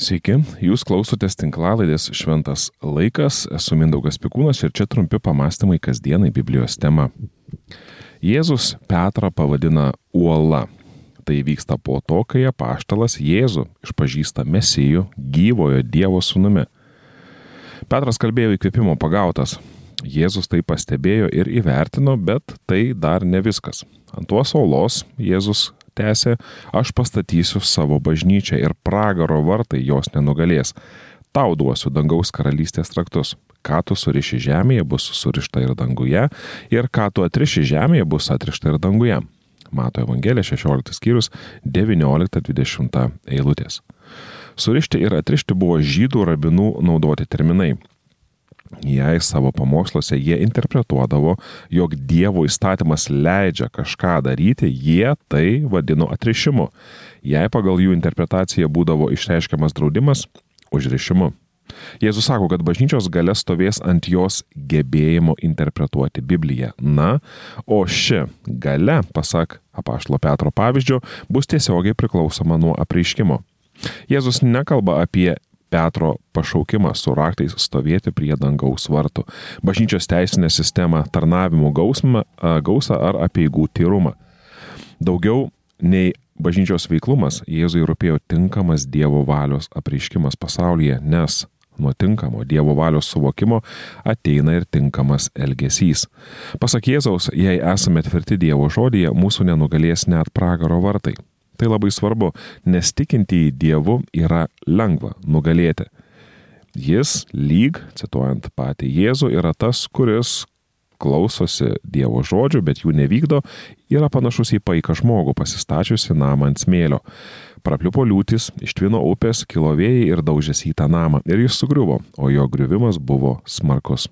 Sveiki, jūs klausotės tinklalaidės Šventas laikas, esu Mindaugas Pikūnas ir čia trumpi pamastymai kasdienai Biblijos tema. Jėzus Petrą pavadina uola. Tai vyksta po to, kai apaštalas Jėzų išpažįsta Mesijų gyvojo Dievo sūnumi. Petras kalbėjo įkvėpimo pagautas. Jėzus tai pastebėjo ir įvertino, bet tai dar ne viskas. Ant tuos olos Jėzus tęsė, aš pastatysiu savo bažnyčią ir pragaro vartai jos nenugalės. Tau duosiu dangaus karalystės traktus. Ką tu suriši žemėje, bus surišta ir danguje, ir ką tu atriši žemėje, bus atrišta ir danguje. Mato Evangelija 16 skyrius 19-20 eilutės. Surišti ir atrišti buvo žydų rabinų naudoti terminai. Jei savo pamoksluose jie interpretuodavo, jog Dievo įstatymas leidžia kažką daryti, jie tai vadino atrišimu. Jei pagal jų interpretaciją būdavo išreiškiamas draudimas - užrišimu. Jėzus sako, kad bažnyčios gale stovės ant jos gebėjimo interpretuoti Bibliją. Na, o ši gale, pasak apaštalo Petro pavyzdžio, bus tiesiogiai priklausoma nuo apreiškimo. Jėzus nekalba apie Petro pašaukimą su raktais stovėti prie dangaus vartų, bažnyčios teisinę sistemą, tarnavimų gausmą, gausą ar apieigų tyrumą. Daugiau nei bažnyčios veiklumas Jėzui rūpėjo tinkamas Dievo valios apreiškimas pasaulyje, nes nuo tinkamo Dievo valios suvokimo ateina ir tinkamas elgesys. Pasak Jėzaus, jei esame tvirti Dievo žodėje, mūsų nenugalės net pragaro vartai. Tai labai svarbu, nes tikinti į Dievų yra lengva nugalėti. Jis lyg, cituojant patį Jėzų, yra tas, kuris klausosi Dievo žodžių, bet jų nevykdo, yra panašus į paiką žmogų pasistačiusi namą ant smėlio. Prapliupo liūtis, ištvino upės, kilo vėjai ir daužėsi į tą namą ir jis sugriuvo, o jo griuvimas buvo smarkus.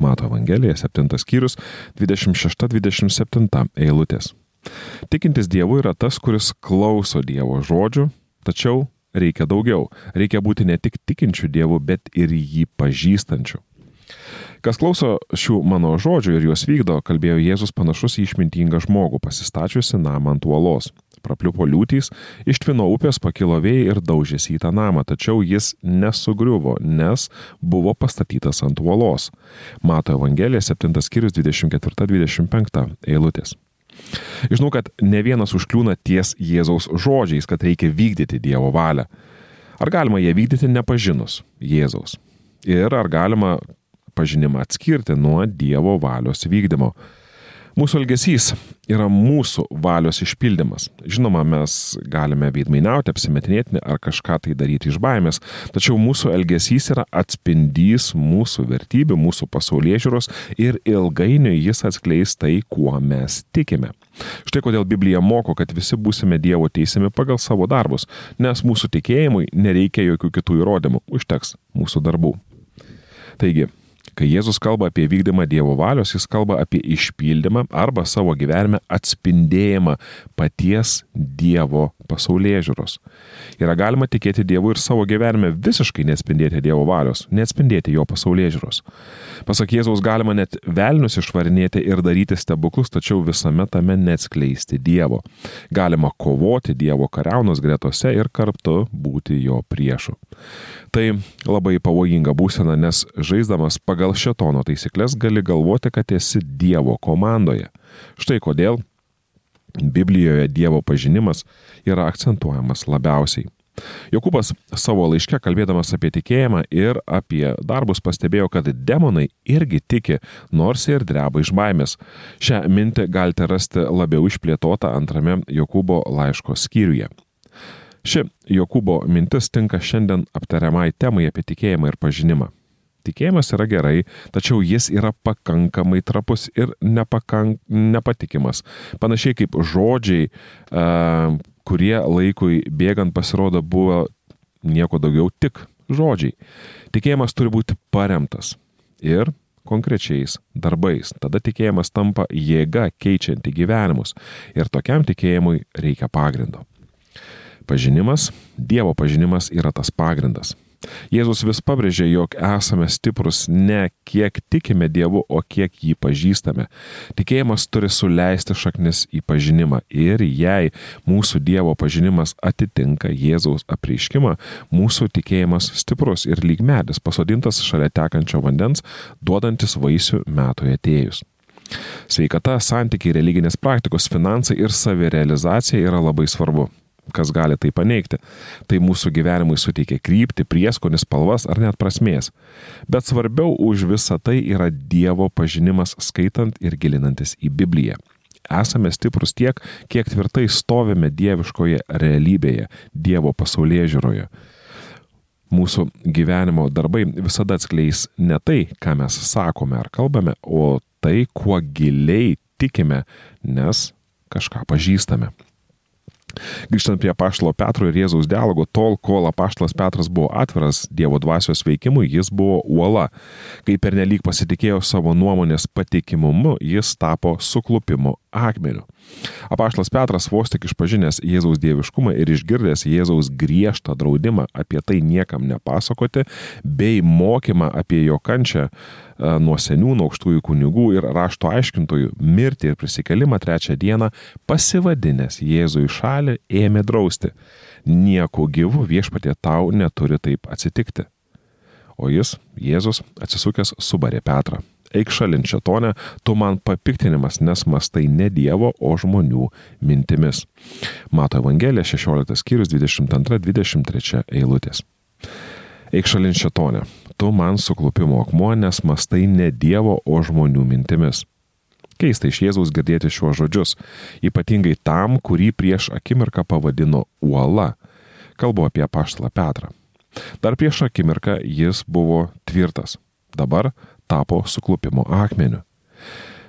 Mato Evangelija 7 skyrius 26-27 eilutės. Tikintis Dievu yra tas, kuris klauso Dievo žodžių, tačiau reikia daugiau. Reikia būti ne tik tikinčių Dievu, bet ir jį pažįstančių. Kas klauso šių mano žodžių ir juos vykdo, kalbėjo Jėzus panašus į išmintingą žmogų, pasistačiusi namą ant uolos. Prapliupo liūtys, ištvino upės, pakilo vėjai ir daužėsi į tą namą, tačiau jis nesugriuvo, nes buvo pastatytas ant uolos. Mato Evangelija 7 skyrius 24-25 eilutės. Žinau, kad ne vienas užkliūna ties Jėzaus žodžiais, kad reikia vykdyti Dievo valią. Ar galima ją vykdyti nepažinus Jėzaus? Ir ar galima pažinimą atskirti nuo Dievo valios vykdymo? Mūsų elgesys yra mūsų valios išpildymas. Žinoma, mes galime veidmainiauti, apsimetinėti ar kažką tai daryti iš baimės, tačiau mūsų elgesys yra atspindys mūsų vertybių, mūsų pasaulyje žiūros ir ilgainiui jis atskleis tai, kuo mes tikime. Štai kodėl Biblija moko, kad visi būsime Dievo teisimi pagal savo darbus, nes mūsų tikėjimui nereikia jokių kitų įrodymų, užteks mūsų darbų. Taigi, Kai Jėzus kalba apie vykdymą Dievo valios, jis kalba apie išpildymą arba savo gyvenime atspindėjimą paties Dievo pasaulyje žiūros. Yra galima tikėti Dievu ir savo gyvenime visiškai neatspindėti Dievo valios, neatspindėti jo pasaulyje žiūros. Pasak Jėzaus galima net velnius išvarinėti ir daryti stebuklus, tačiau visame tame neatskleisti Dievo. Galima kovoti Dievo kariaunos gretose ir kartu būti jo priešu. Tai labai pavojinga būsena, nes žaisdamas pagal šetono taisyklės gali galvoti, kad esi Dievo komandoje. Štai kodėl Biblijoje Dievo pažinimas yra akcentuojamas labiausiai. Jokūbas savo laiške kalbėdamas apie tikėjimą ir apie darbus pastebėjo, kad demonai irgi tiki, nors ir dreba iš baimės. Šią mintį galite rasti labiau išplėtotą antrame Jokūbo laiško skyriuje. Ši Jokūbo mintis tinka šiandien aptariamai temai apie tikėjimą ir pažinimą. Tikėjimas yra gerai, tačiau jis yra pakankamai trapus ir nepakank, nepatikimas. Panašiai kaip žodžiai, kurie laikui bėgant pasirodo buvo nieko daugiau tik žodžiai. Tikėjimas turi būti paremtas ir konkrečiais darbais. Tada tikėjimas tampa jėga keičianti gyvenimus ir tokiam tikėjimui reikia pagrindo. Pažinimas, Dievo pažinimas yra tas pagrindas. Jėzus vis pabrėžė, jog esame stiprus ne kiek tikime Dievu, o kiek jį pažįstame. Tikėjimas turi suleisti šaknis į pažinimą ir jei mūsų Dievo pažinimas atitinka Jėzaus apreiškimą, mūsų tikėjimas stiprus ir lyg medis pasodintas šalia tekančio vandens, duodantis vaisių metui atėjus. Sveikata, santykiai, religinės praktikos, finansai ir savirealizacija yra labai svarbu kas gali tai paneigti. Tai mūsų gyvenimui suteikia krypti, prieskonis, spalvas ar net prasmės. Bet svarbiau už visą tai yra Dievo pažinimas skaitant ir gilinantis į Bibliją. Esame stiprus tiek, kiek tvirtai stovime dieviškoje realybėje, Dievo pasaulyje žiūroje. Mūsų gyvenimo darbai visada atskleis ne tai, ką mes sakome ar kalbame, o tai, kuo giliai tikime, nes kažką pažįstame. Grįžtant prie Paštalo Petro ir Jėzaus dialogo, tol, kol Paštalas Petras buvo atviras Dievo dvasios veikimui, jis buvo uola. Kai pernelyg pasitikėjo savo nuomonės patikimumu, jis tapo suklupimu akmeniu. Apaštlas Petras vos tik išpažinęs Jėzaus dieviškumą ir išgirdęs Jėzaus griežtą draudimą apie tai niekam nepasakoti, bei mokymą apie jo kančią e, nuo seniūnų aukštųjų kunigų ir rašto aiškintojų mirtį ir prisikelimą trečią dieną, pasivadinęs Jėzų į šalį, ėmė drausti. Nieko gyvų viešpatė tau neturi taip atsitikti. O jis, Jėzus, atsisukęs, subarė Petrą eik šalin šetonę, tu man papiktinimas, nes mastai ne Dievo, o žmonių mintimis. Mato Evangelija 16 skyrius 22-23 eilutės. Eik šalin šetonę, tu man suklupimo akmuo, nes mastai ne Dievo, o žmonių mintimis. Keista iš Jėzaus girdėti šiuos žodžius, ypatingai tam, kurį prieš akimirką pavadino uola. Kalbu apie paštalą Petrą. Dar prieš akimirką jis buvo tvirtas. Dabar tapo suklupimo akmeniu.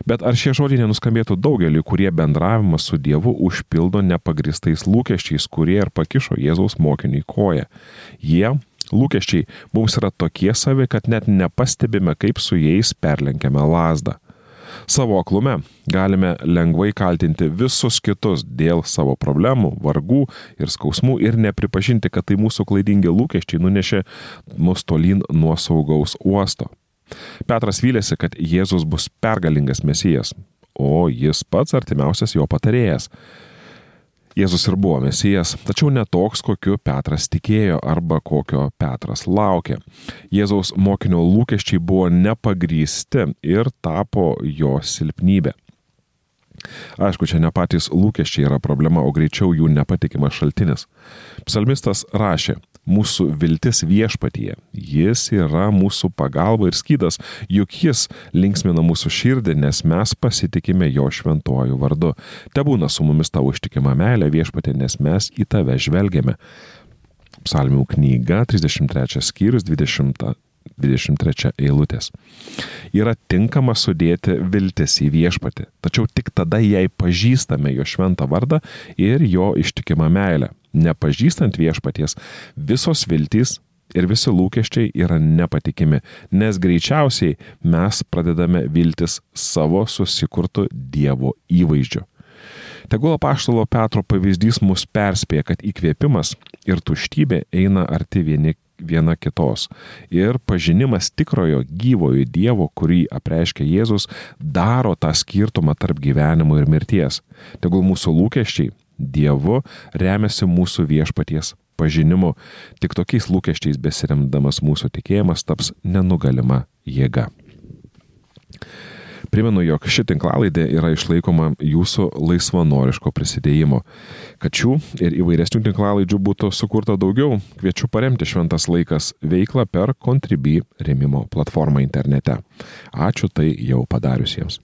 Bet ar šie žodžiai nenuskambėtų daugeliu, kurie bendravimą su Dievu užpildo nepagristais lūkesčiais, kurie ir pakišo Jėzaus mokiniui koją? Jie, lūkesčiai, mums yra tokie savi, kad net nepastebime, kaip su jais perlenkiame lasdą. Savo aklume galime lengvai kaltinti visus kitus dėl savo problemų, vargų ir skausmų ir nepripažinti, kad tai mūsų klaidingi lūkesčiai nunešė mus tolyn nuo saugaus uosto. Petras vylėsi, kad Jėzus bus pergalingas mesijas, o jis pats artimiausias jo patarėjas. Jėzus ir buvo mesijas, tačiau ne toks, kokiu Petras tikėjo arba kokio Petras laukė. Jėzaus mokinio lūkesčiai buvo nepagrysti ir tapo jo silpnybė. Aišku, čia ne patys lūkesčiai yra problema, o greičiau jų nepatikimas šaltinis. Psalmistas rašė, mūsų viltis viešpatyje, jis yra mūsų pagalba ir skydas, juk jis linksmina mūsų širdį, nes mes pasitikime jo šventuoju vardu. Te būna su mumis tavo ištikima meilė viešpatė, nes mes į tave žvelgiame. Psalmių knyga 33 skyrius 20 23 eilutės. Yra tinkama sudėti viltis į viešpatį, tačiau tik tada jei pažįstame jo šventą vardą ir jo ištikimą meilę. Nepažįstant viešpaties, visos viltys ir visi lūkesčiai yra nepatikimi, nes greičiausiai mes pradedame viltis savo susikurtų Dievo įvaizdžiu. Tegul apaštalo Petro pavyzdys mus perspėja, kad įkvėpimas ir tuštybė eina arti vieni viena kitos. Ir pažinimas tikrojo gyvojo Dievo, kurį apreiškia Jėzus, daro tą skirtumą tarp gyvenimo ir mirties. Tegul mūsų lūkesčiai Dievu remiasi mūsų viešpaties pažinimu. Tik tokiais lūkesčiais besiremdamas mūsų tikėjimas taps nenugalima jėga. Primenu, jog ši tinklalaidė yra išlaikoma jūsų laisvanoriško prisidėjimo. Kad šių ir įvairesnių tinklalaidžių būtų sukurta daugiau, kviečiu paremti Šventas laikas veiklą per Contribui remimo platformą internete. Ačiū tai jau padariusiems.